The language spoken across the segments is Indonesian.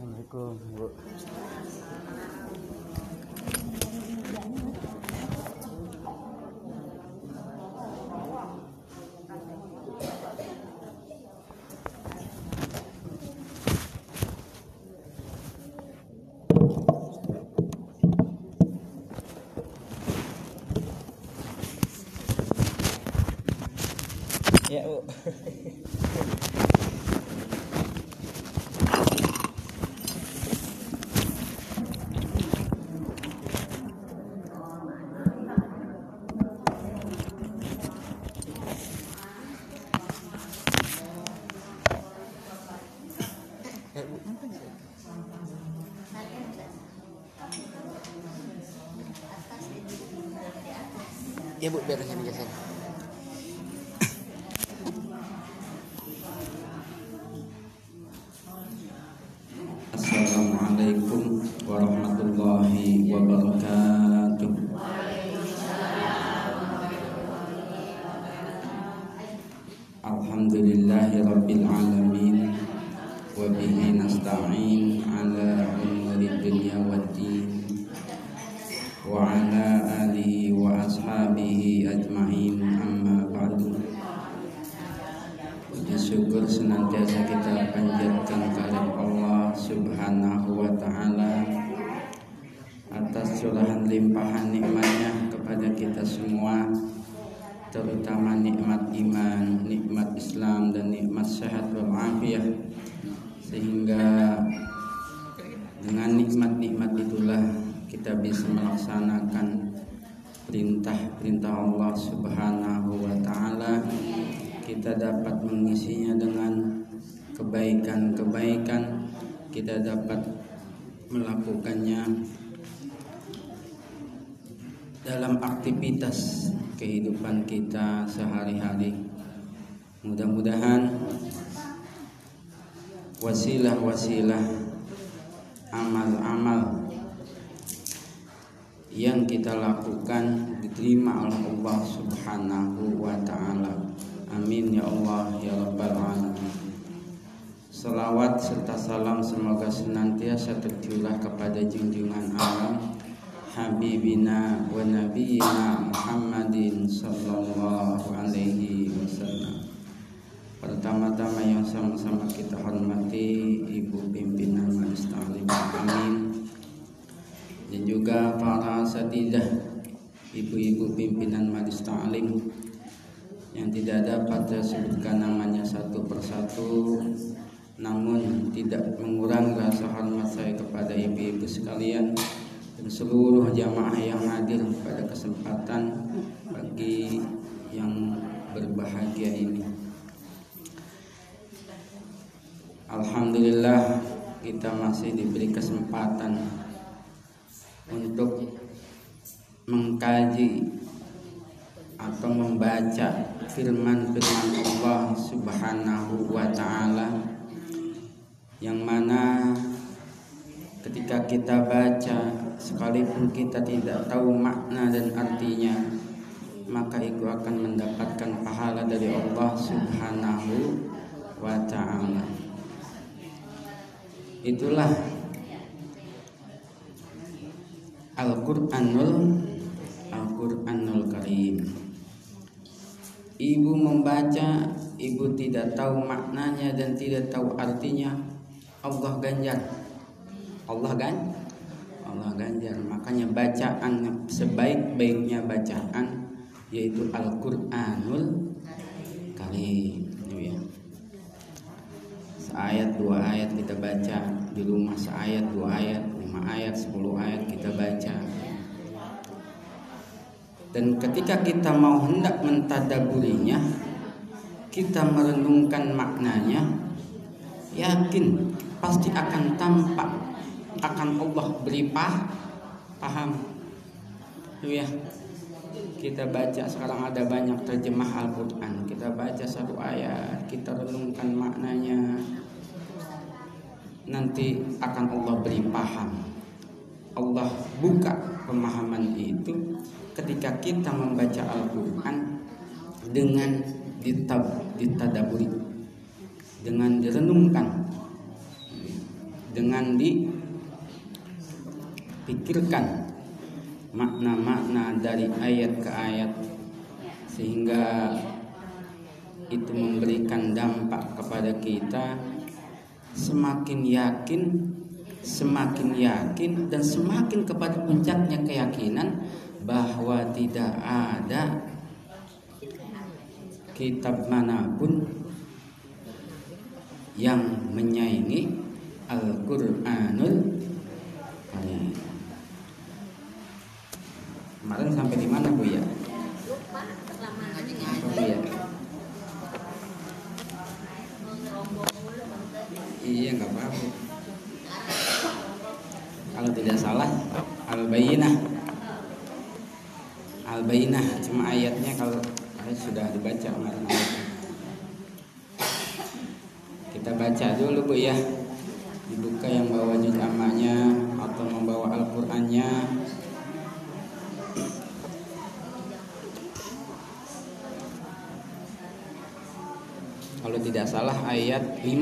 Assalamualaikum Bu. Ya Bu. Ya Bu, biar ashabihi ajma'in amma ba'du. Puji syukur senantiasa kita panjatkan kepada Allah Subhanahu wa taala atas curahan limpahan nikmatnya kepada kita semua terutama nikmat iman, nikmat Islam dan nikmat sehat wal afiah sehingga dengan nikmat-nikmat itulah kita bisa melaksanakan perintah-perintah Allah Subhanahu wa taala. Kita dapat mengisinya dengan kebaikan-kebaikan. Kita dapat melakukannya dalam aktivitas kehidupan kita sehari-hari. Mudah-mudahan wasilah-wasilah amal-amal yang kita lakukan diterima oleh Allah Subhanahu wa taala. Amin ya Allah ya rabbal alamin. Salawat serta salam semoga senantiasa tercurah kepada junjungan alam Habibina wa nabiyina Muhammadin sallallahu alaihi wasallam. Pertama-tama yang sama-sama kita hormati Ibu pimpinan Majelis Ta'lim Amin dan juga para satidah ibu-ibu pimpinan Majelis Ta'lim yang tidak dapat saya sebutkan namanya satu persatu namun tidak mengurangi rasa hormat saya kepada ibu-ibu sekalian dan seluruh jamaah yang hadir pada kesempatan pagi yang berbahagia ini. Alhamdulillah kita masih diberi kesempatan untuk mengkaji atau membaca firman-firman Allah Subhanahu wa taala yang mana ketika kita baca sekalipun kita tidak tahu makna dan artinya maka itu akan mendapatkan pahala dari Allah Subhanahu wa taala. Itulah Al-Qur'anul Al-Qur'anul Karim Ibu membaca, ibu tidak tahu maknanya dan tidak tahu artinya, Allah ganjar. Allah kan? Allah ganjar. Makanya bacaan sebaik-baiknya bacaan yaitu Al-Qur'anul Karim. Ya. Seayat dua ayat kita baca di rumah seayat dua ayat lima ayat sepuluh ayat kita baca. Dan ketika kita mau hendak mentadaburinya kita merenungkan maknanya yakin pasti akan tampak akan Allah beri pah, paham. Ya. Kita baca sekarang ada banyak terjemah Al-Quran. Kita baca satu ayat kita renungkan maknanya nanti akan Allah beri paham. Allah buka pemahaman itu ketika kita membaca Al-Quran dengan ditab, ditadaburi dengan direnungkan dengan dipikirkan makna-makna dari ayat ke ayat sehingga itu memberikan dampak kepada kita semakin yakin semakin yakin dan semakin kepada puncaknya keyakinan bahwa tidak ada kitab mana pun yang menyaingi Al-Qur'anul. Kemarin sampai di mana Bu ya? Lupa lama Apa Bu ya? Iya nggak apa-apa. Kalau tidak salah Al-Bayyinah. Al-Bayyinah cuma ayatnya kalau ayat sudah dibaca kemarin ayatnya. Kita baca dulu Bu ya. Dibuka yang bawa juz atau membawa Al-Qur'annya. Kalau tidak salah ayat 5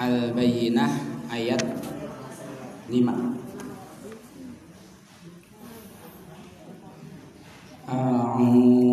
Al-Bayyinah ayat 5 A'udzu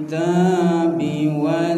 الكتاب والسنة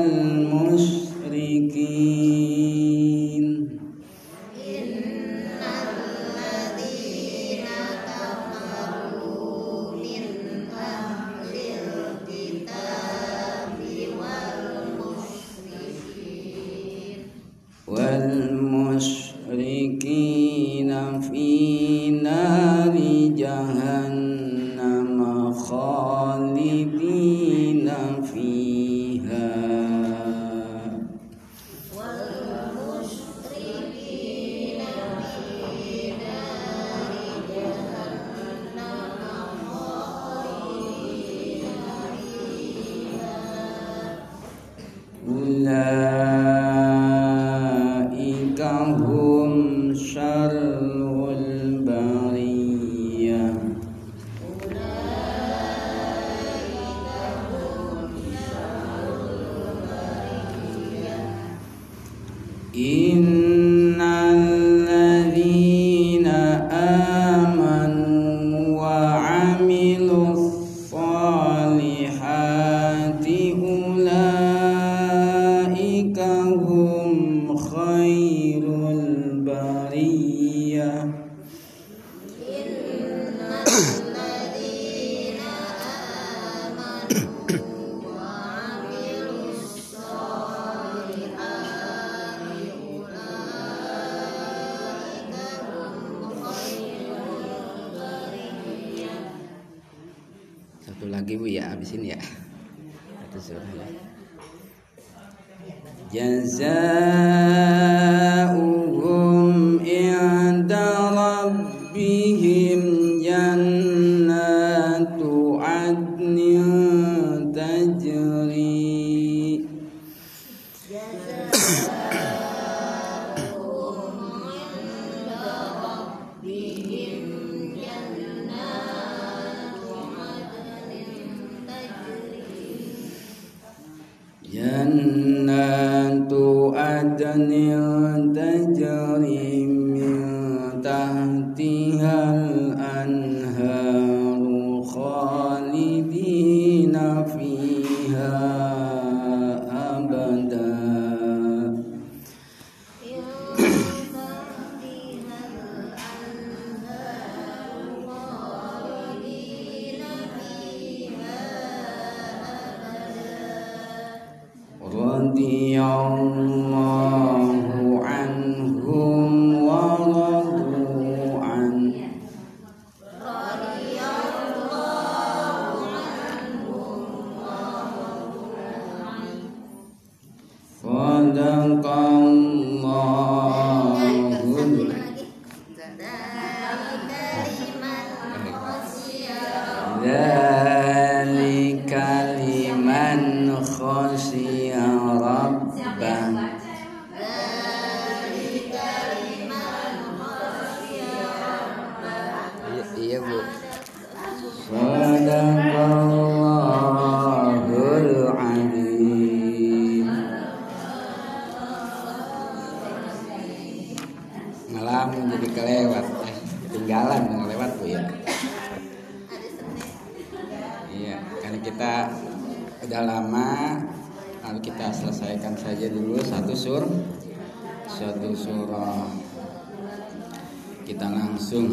Kita langsung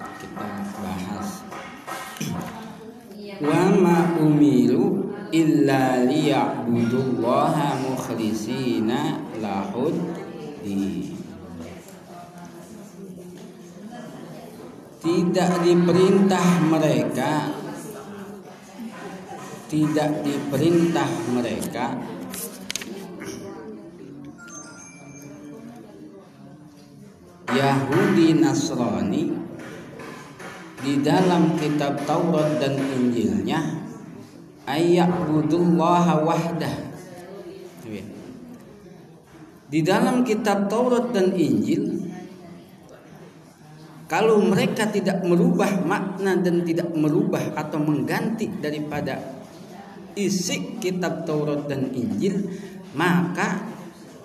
kita bahas. Wa ma umiru illa liya'budullaha mukhlisina lahud Tidak diperintah mereka tidak diperintah mereka Yahudi Nasrani di dalam kitab Taurat dan Injilnya ayat budullaha wahdah di dalam kitab Taurat dan Injil kalau mereka tidak merubah makna dan tidak merubah atau mengganti daripada isi kitab Taurat dan Injil maka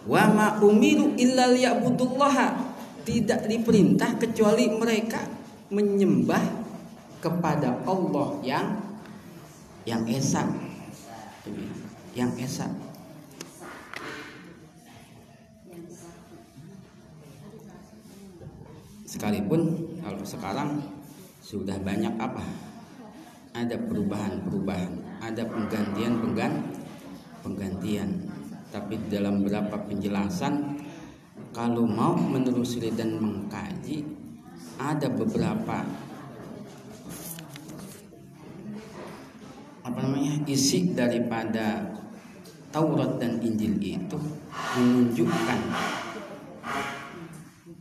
wa ma umiru illa liya'budullaha tidak diperintah kecuali mereka menyembah kepada Allah yang yang esa. Yang esa. Sekalipun kalau sekarang sudah banyak apa? Ada perubahan-perubahan ada penggantian penggan penggantian tapi dalam beberapa penjelasan kalau mau menelusuri dan mengkaji ada beberapa apa namanya isi daripada Taurat dan Injil itu menunjukkan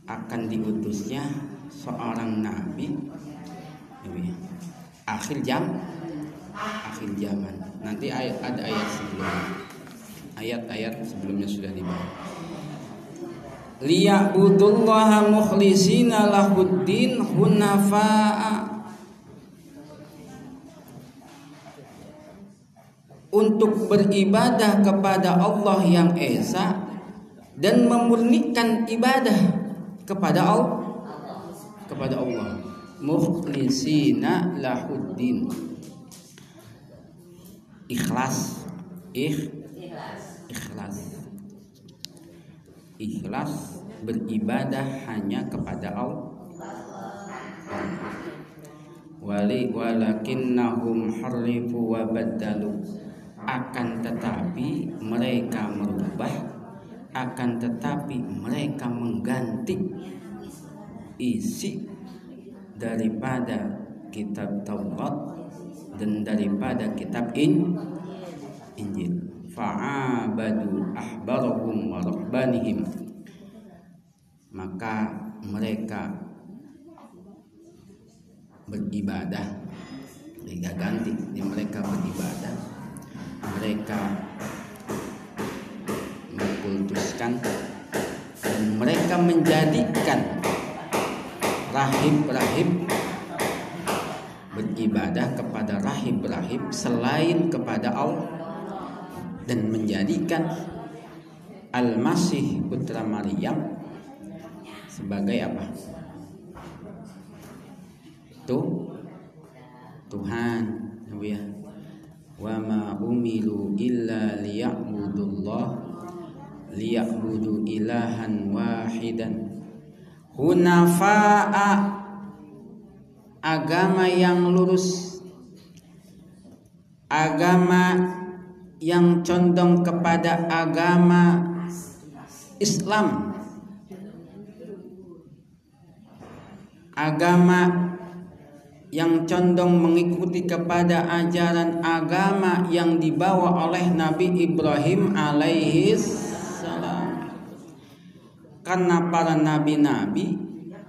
akan diutusnya seorang nabi akhir jam akhir zaman. Nanti ayat ada ayat sebelumnya. Ayat-ayat sebelumnya sudah dibahas liya'budullaha mukhlisina lahuddin hunafa'a. Untuk beribadah kepada Allah yang esa dan memurnikan ibadah kepada Allah kepada Allah. Mukhlisina lahuddin. Ikhlas. Ikh ikhlas ikhlas beribadah hanya kepada Allah. Wali walakinnahum harifu wa badalu akan tetapi mereka merubah akan tetapi mereka mengganti isi daripada kitab Taurat dan daripada kitab In Injil fa'abadu ahbarahum wa rahbanihim. Maka mereka beribadah mereka ganti di mereka beribadah. Mereka mengkultuskan dan mereka menjadikan rahib-rahib beribadah kepada rahib-rahib selain kepada Allah dan menjadikan Al-Masih putra Maryam sebagai apa? Tuh Tuhan ya. Wa ma umilu illa liya'budullah liya'budu ilahan wahidan hunafa'a agama yang lurus agama yang condong kepada agama Islam. Agama yang condong mengikuti kepada ajaran agama yang dibawa oleh Nabi Ibrahim alaihi salam. Karena para nabi-nabi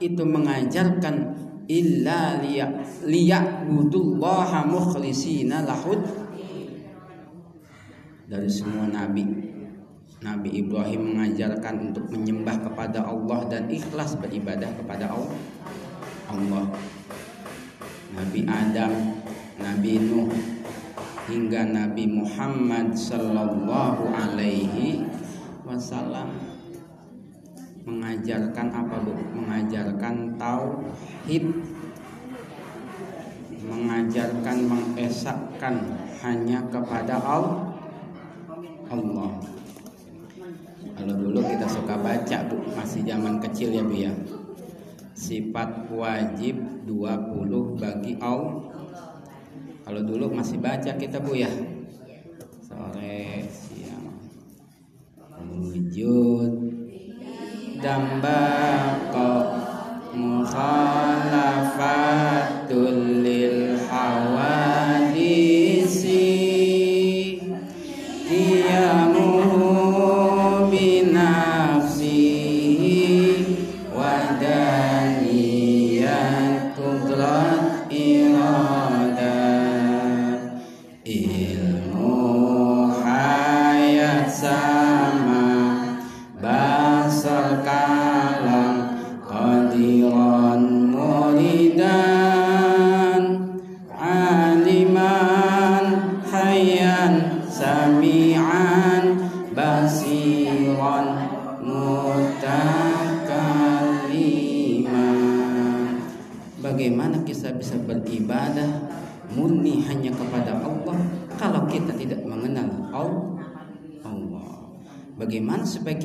itu mengajarkan illa liya'budullaha mukhlisina lahud dari semua nabi. Nabi Ibrahim mengajarkan untuk menyembah kepada Allah dan ikhlas beribadah kepada Allah. Allah. Nabi Adam, Nabi Nuh hingga Nabi Muhammad sallallahu alaihi wasallam mengajarkan apa Bu? Mengajarkan tauhid. Mengajarkan mengesahkan hanya kepada Allah Allah. Kalau dulu kita suka baca bu. Masih zaman kecil ya bu ya. Sifat wajib 20 bagi Allah. Kalau dulu masih baca kita bu ya. Sore siang wujud dan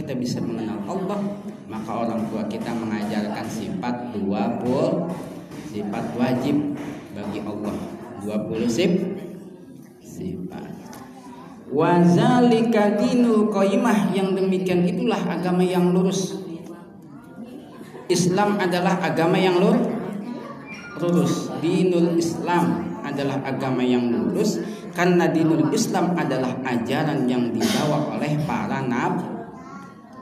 kita bisa mengenal Allah? Maka orang tua kita mengajarkan sifat 20 sifat wajib bagi Allah. 20 sif sifat. Wazalika dinul qaimah yang demikian itulah agama yang lurus. Islam adalah agama yang lurus. Lurus. Dinul Islam adalah agama yang lurus karena dinul Islam adalah ajaran yang dibawa oleh para nabi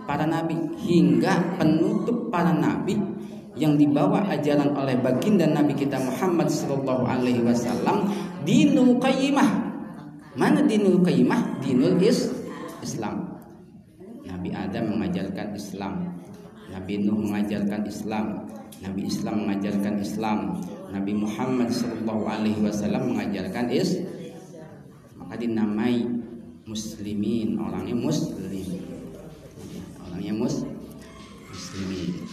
para nabi hingga penutup para nabi yang dibawa ajaran oleh baginda Nabi kita Muhammad Sallallahu Alaihi Wasallam dinul qayyimah. Mana dinul qayyimah? Dinul is Islam. Nabi Adam mengajarkan Islam. Nabi Nuh mengajarkan Islam. Nabi Islam mengajarkan Islam. Nabi Muhammad Sallallahu Alaihi Wasallam mengajarkan is maka dinamai muslimin orangnya muslim namanya mus. Muslimin.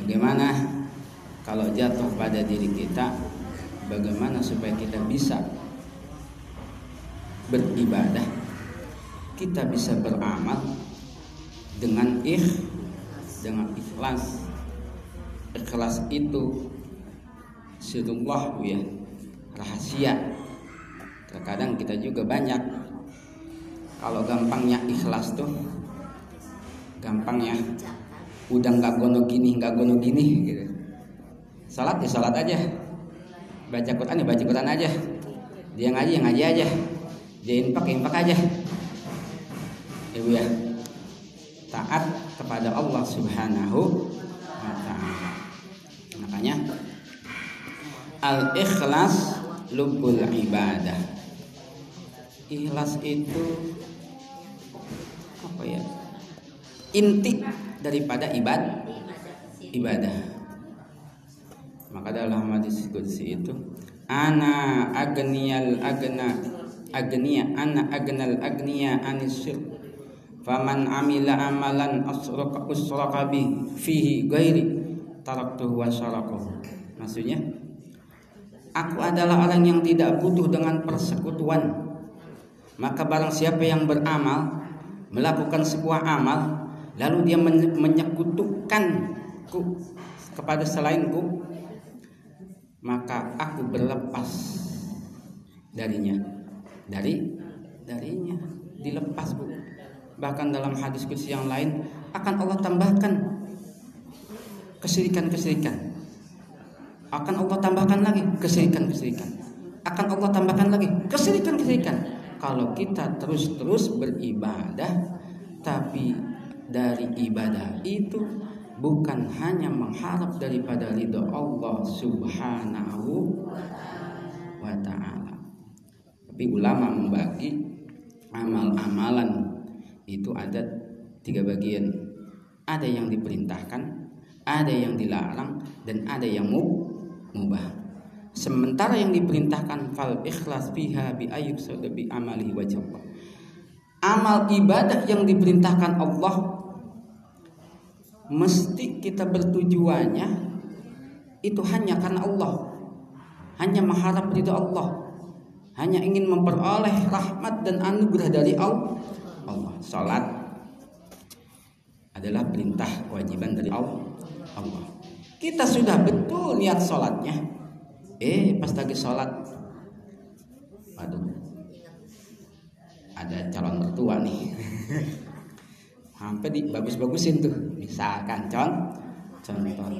Bagaimana kalau jatuh pada diri kita? Bagaimana supaya kita bisa beribadah? Kita bisa beramal dengan ikh dengan ikhlas. Ikhlas itu sirullah ya. Rahasia. Terkadang kita juga banyak. Kalau gampangnya ikhlas tuh gampangnya udah nggak gono gini nggak gono gini gitu. Salat ya salat aja. Baca Quran ya baca Quran aja. Dia ngaji ya ngaji aja. Dia infak ya infak aja. Ibu ya. Taat kepada Allah Subhanahu wa taala. Makanya al ikhlas lubul ibadah. Ikhlas itu apa ya inti daripada ibad ibadah. Maka dalam hadis qudsi itu ana agniyal agna agniya ana agnal agniya anis syirk faman amila amalan asraka usraka bi fihi ghairi taraktuhu wa syarakahu. Maksudnya aku adalah orang yang tidak butuh dengan persekutuan. Maka barang siapa yang beramal melakukan sebuah amal lalu dia menyekutukanku kepada selainku maka aku berlepas darinya. Dari darinya. Dilepas bu. Bahkan dalam hadis kursi yang lain akan Allah tambahkan kesirikan-kesirikan. Akan Allah tambahkan lagi kesirikan-kesirikan. Akan Allah tambahkan lagi kesirikan-kesirikan. Kalau kita terus-terus beribadah tapi dari ibadah itu bukan hanya mengharap daripada ridho Allah Subhanahu wa taala tapi ulama membagi amal-amalan itu ada tiga bagian. Ada yang diperintahkan, ada yang dilarang, dan ada yang mubah. Sementara yang diperintahkan fal ikhlas biha bi ayyub bi amali wajh Amal ibadah yang diperintahkan Allah mesti kita bertujuannya itu hanya karena Allah. Hanya mengharap ridho Allah. Hanya ingin memperoleh rahmat dan anugerah dari Allah Allah. Salat adalah perintah kewajiban dari Allah. Kita sudah betul niat sholatnya. Eh, pas lagi sholat, aduh, ada calon mertua nih. Sampai di bagus-bagusin tuh. Misalkan con, contoh.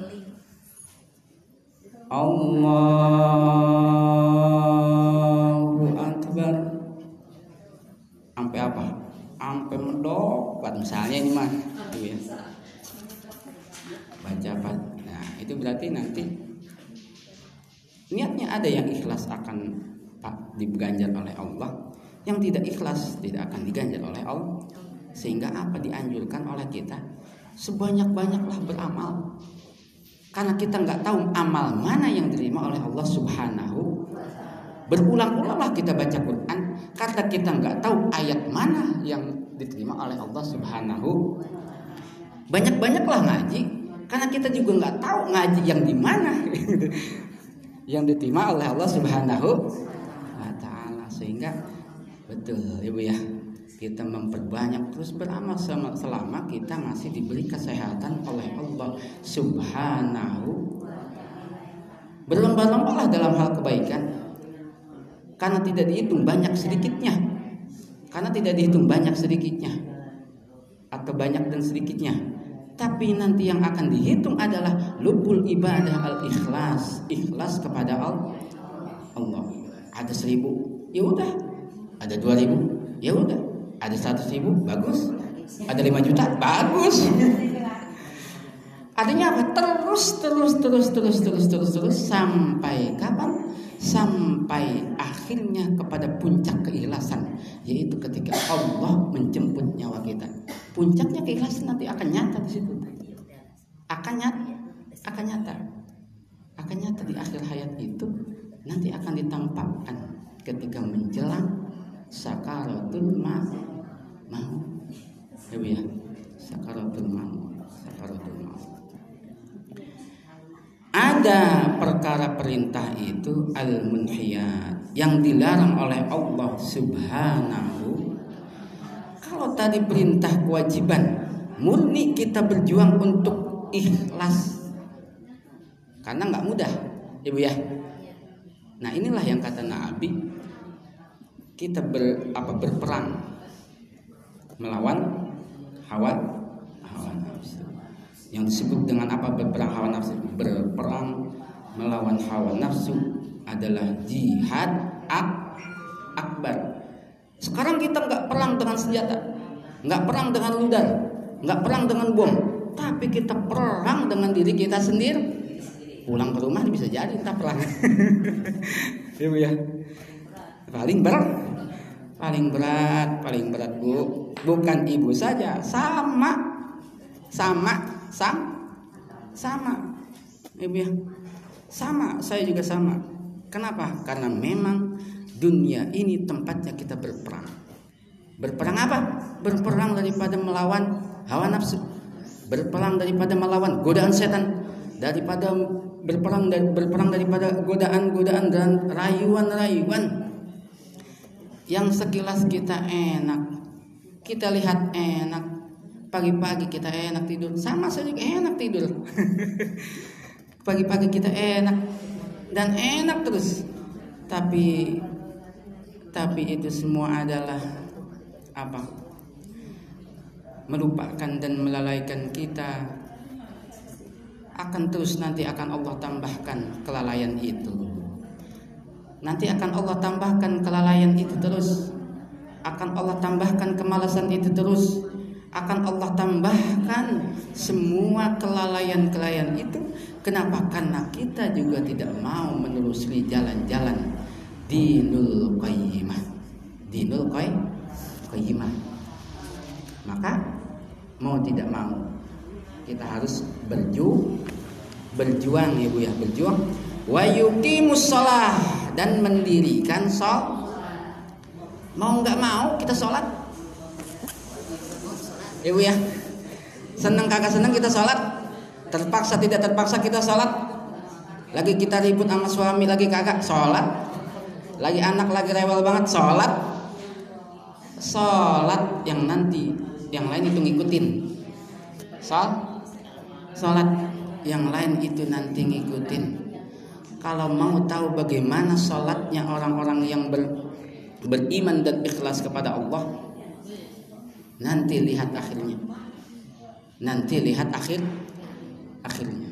Allahu Akbar. Sampai apa? sampai mendobat misalnya ini mah ya baca apa nah itu berarti nanti niatnya ada yang ikhlas akan pak diganjar oleh Allah yang tidak ikhlas tidak akan diganjar oleh Allah sehingga apa dianjurkan oleh kita sebanyak-banyaklah beramal. Karena kita nggak tahu amal mana yang diterima oleh Allah Subhanahu berulang-ulanglah kita baca Quran. Karena kita nggak tahu ayat mana yang diterima oleh Allah Subhanahu banyak-banyaklah ngaji. Karena kita juga nggak tahu ngaji yang di mana. Yang diterima oleh Allah Subhanahu wa taala. Sehingga betul Ibu ya kita memperbanyak terus beramal selama kita masih diberi kesehatan oleh Allah Subhanahu berlomba-lombalah dalam hal kebaikan. Karena tidak dihitung banyak sedikitnya. Karena tidak dihitung banyak sedikitnya. Atau banyak dan sedikitnya. Tapi nanti yang akan dihitung adalah lubul ibadah al ikhlas ikhlas kepada Allah. Ada seribu. Ya udah. Ada dua ribu. Ya udah ada seratus ribu? Bagus. Ada lima juta? Bagus. Artinya apa? Terus terus terus terus terus terus terus sampai kapan? Sampai akhirnya kepada puncak keikhlasan yaitu ketika Allah menjemput nyawa kita. Puncaknya keikhlasan nanti akan nyata di situ. Akan nyata akan nyata. Akan nyata di akhir hayat itu nanti akan ditampakkan ketika menjelang sakaratul maut ya Bu ya. Sakaratul maut sakaratul maut ada perkara perintah itu al munhiyat yang dilarang oleh Allah Subhanahu. Kalau tadi perintah kewajiban murni kita berjuang untuk ikhlas. Karena nggak mudah ibu ya. Nah inilah yang kata Nabi kita ber, apa berperang melawan hawa hawa nafsu. Yang disebut dengan apa? Berperang hawa nafsu. Berperang melawan hawa nafsu adalah jihad ak akbar. Sekarang kita nggak perang dengan senjata nggak perang dengan rudal nggak perang dengan bom. Tapi kita perang dengan diri kita sendiri. Pulang ke rumah bisa jadi kita perang. Ibu ya. Paling berat paling berat paling berat bu bukan ibu saja sama. Sama sama sama. Ibu ya. Sama saya juga sama. Kenapa? Karena memang dunia ini tempatnya kita berperang. Berperang apa? Berperang daripada melawan hawa nafsu. Berperang daripada melawan godaan setan. Daripada berperang dan berperang daripada godaan-godaan dan rayuan-rayuan. Yang sekilas kita enak kita lihat enak. Pagi-pagi kita enak tidur. Sama saja enak tidur. Pagi-pagi kita enak dan enak terus. Tapi tapi itu semua adalah apa? Melupakan dan melalaikan kita. Akan terus nanti akan Allah tambahkan kelalaian itu. Nanti akan Allah tambahkan kelalaian itu terus akan Allah tambahkan kemalasan itu terus akan Allah tambahkan semua kelalaian-kelalaian itu. Kenapa? Karena kita juga tidak mau menelusuri jalan-jalan dinul qayyimah. Dinul qayyimah. Maka mau tidak mau kita harus berjuang berjuang ya Bu ya, berjuang wa yuqimus dan mendirikan sholat. Mau nggak mau kita sholat Ibu ya. Senang kagak senang kita sholat. Terpaksa tidak terpaksa kita sholat. Lagi kita ribut sama suami lagi kagak sholat. Lagi anak lagi rewel banget sholat. Sholat yang nanti yang lain itu ngikutin. Sol, sholat yang lain itu nanti ngikutin. Kalau mau tahu bagaimana sholatnya orang-orang yang ber, beriman dan ikhlas kepada Allah, Nanti lihat akhirnya. Nanti lihat akhir akhirnya.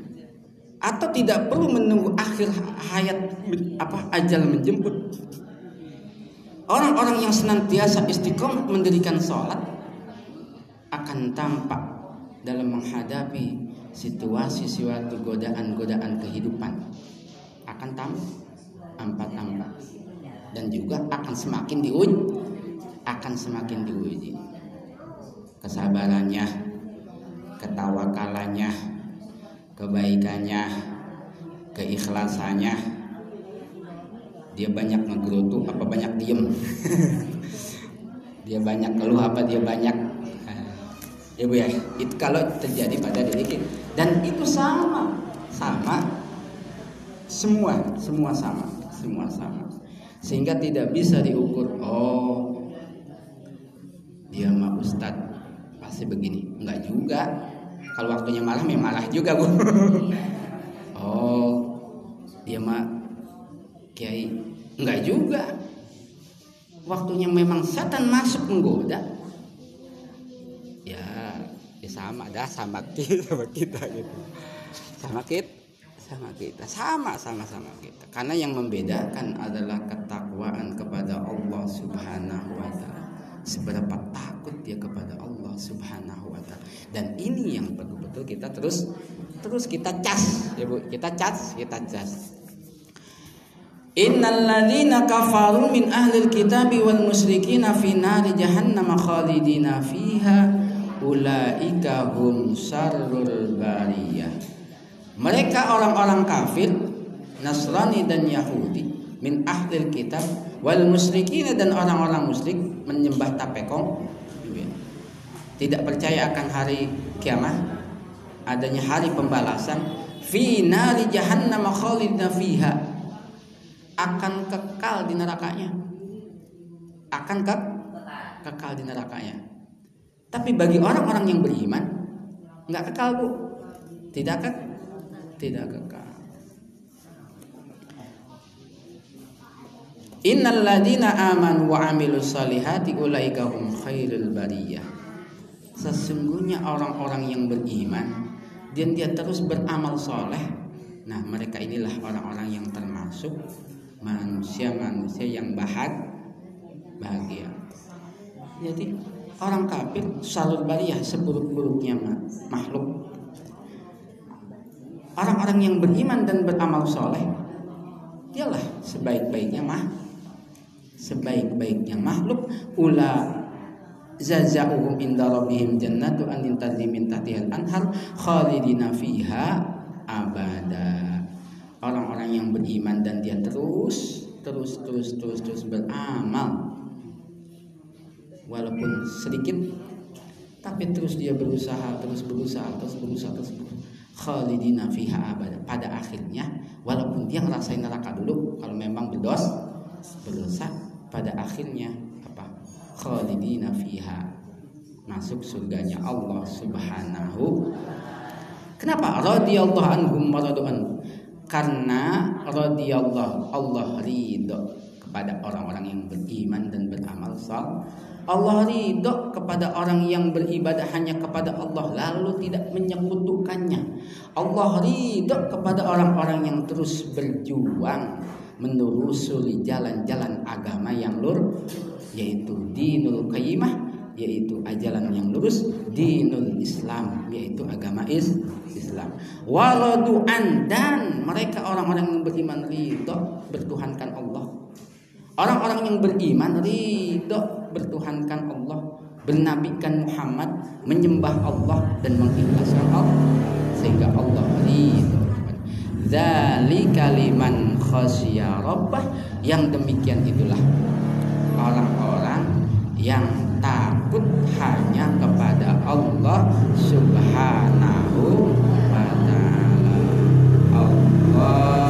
Atau tidak perlu menunggu akhir hayat apa ajal menjemput. Orang-orang yang senantiasa istiqomah mendirikan sholat akan tampak dalam menghadapi situasi suatu godaan-godaan kehidupan akan tampak tampak dan juga akan semakin diuji akan semakin diuji. Kesabarannya, ketawakalannya, kebaikannya, keikhlasannya. Dia banyak ngegerutu apa banyak diem? dia banyak keluh apa dia banyak? Ya bu ya itu kalau terjadi pada diri kita. Dan itu sama sama. Semua semua sama semua sama sehingga tidak bisa diukur oh dia mah ustadz pasti begini. Enggak juga. Kalau waktunya marah memang marah juga bu. Oh dia mah kiai. Enggak juga. Waktunya memang setan masuk menggoda. Ya, ya sama dah sama kita sama kita gitu. Sama kita sama kita sama sama sama kita karena yang membedakan adalah ketakwaan kepada Allah Subhanahu wa taala seberapa takut dia kepada Allah Subhanahu wa taala. Dan ini yang betul-betul kita terus terus kita cas ya Bu, kita cas, kita cas. Innal ladzina kafaru min ahli kitabi wal musyrikin fi nari jahannam khalidina fiha ulaika hum syarrul bariyah. Mereka orang-orang kafir Nasrani dan Yahudi min ahlil kitab wal musyrikin dan orang-orang musyrik menyembah tapekong tidak percaya akan hari kiamat, adanya hari pembalasan, fi nari jahannam khalidna fiha akan kekal di nerakanya. Akan ke kekal di nerakanya. Tapi bagi orang-orang yang beriman nggak kekal, Bu. Tidak ke tidak kekal. Innal ladina amanu wa amilus salihati ulaika hum khairul bariyah. Sesungguhnya orang-orang yang beriman dan dia terus beramal soleh. Nah, mereka inilah orang-orang yang termasuk manusia-manusia yang bahat bahagia. Jadi orang kafir salur bariyah seburuk-buruknya makhluk. Orang-orang yang beriman dan beramal soleh, dialah sebaik-baiknya mah sebaik-baiknya makhluk. Ula zazauhum inda rabbihim jannatu an tajri min tahtihal anhar khalidina fiha abada. Orang-orang yang beriman dan dia terus terus terus terus terus beramal. Walaupun sedikit tapi terus dia berusaha terus berusaha terus berusaha terus berusaha khalidina fiha abada. Pada akhirnya walaupun dia ngerasain neraka dulu kalau memang berdosa berdosa pada akhirnya apa? Khalidina fiha. Masuk surganya Allah Subhanahu. Kenapa? Radhiyallahu anhum maradu'an karena radhiyallahu Allah ridho kepada orang-orang yang beriman dan beramal saleh. Allah ridho kepada orang yang beribadah hanya kepada Allah lalu tidak menyekutukannya. Allah ridho kepada orang-orang yang terus berjuang menelusuri jalan-jalan agama yang lurus yaitu dinul qayyimah yaitu ajaran yang lurus dinul Islam yaitu agama is Islam. Waladu'an dan mereka orang-orang yang beriman ridho bertuhankan Allah orang-orang yang beriman ridho bertuhankan Allah bernabikan Muhammad menyembah Allah dan mengikhlaskan Allah sehingga Allah ridho Dzalika liman khasya rabbah yang demikian itulah orang-orang yang takut hanya kepada Allah Subhanahu wa taala. Allahumma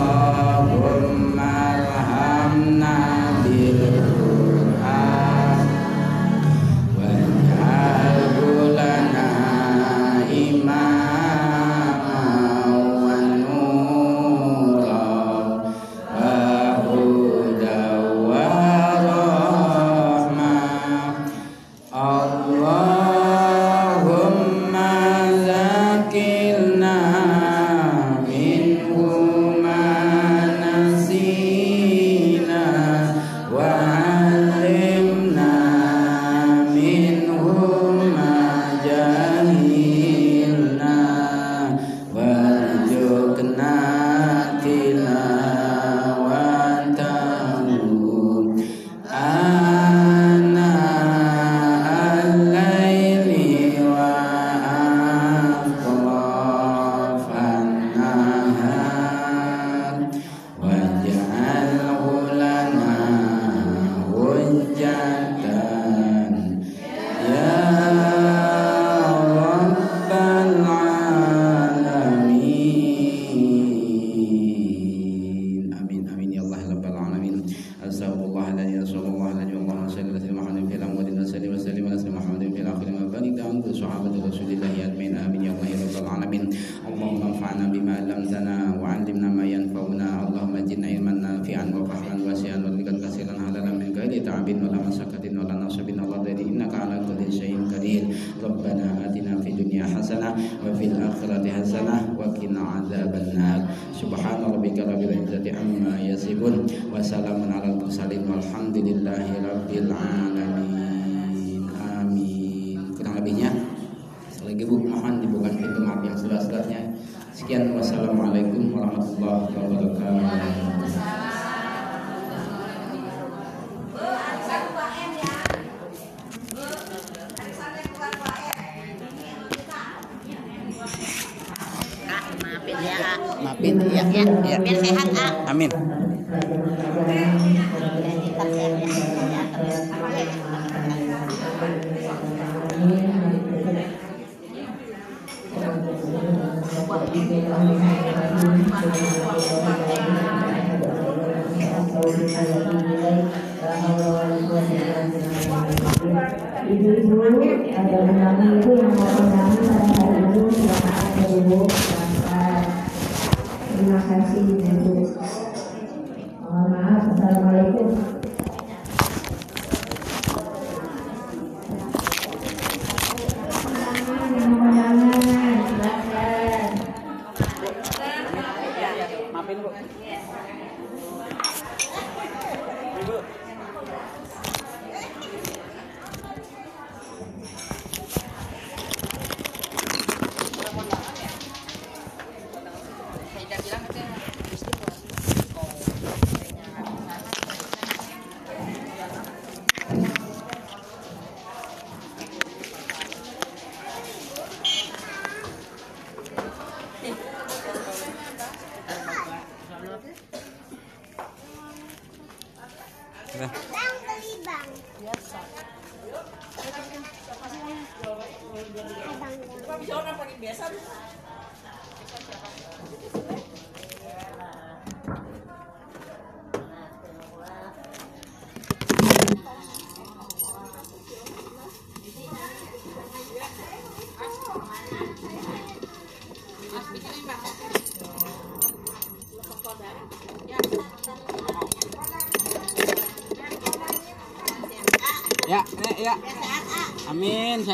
Ya, Maafin ya. Ya, biar sehat, A. Amin.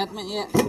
Amin, sehat, Mek, ya.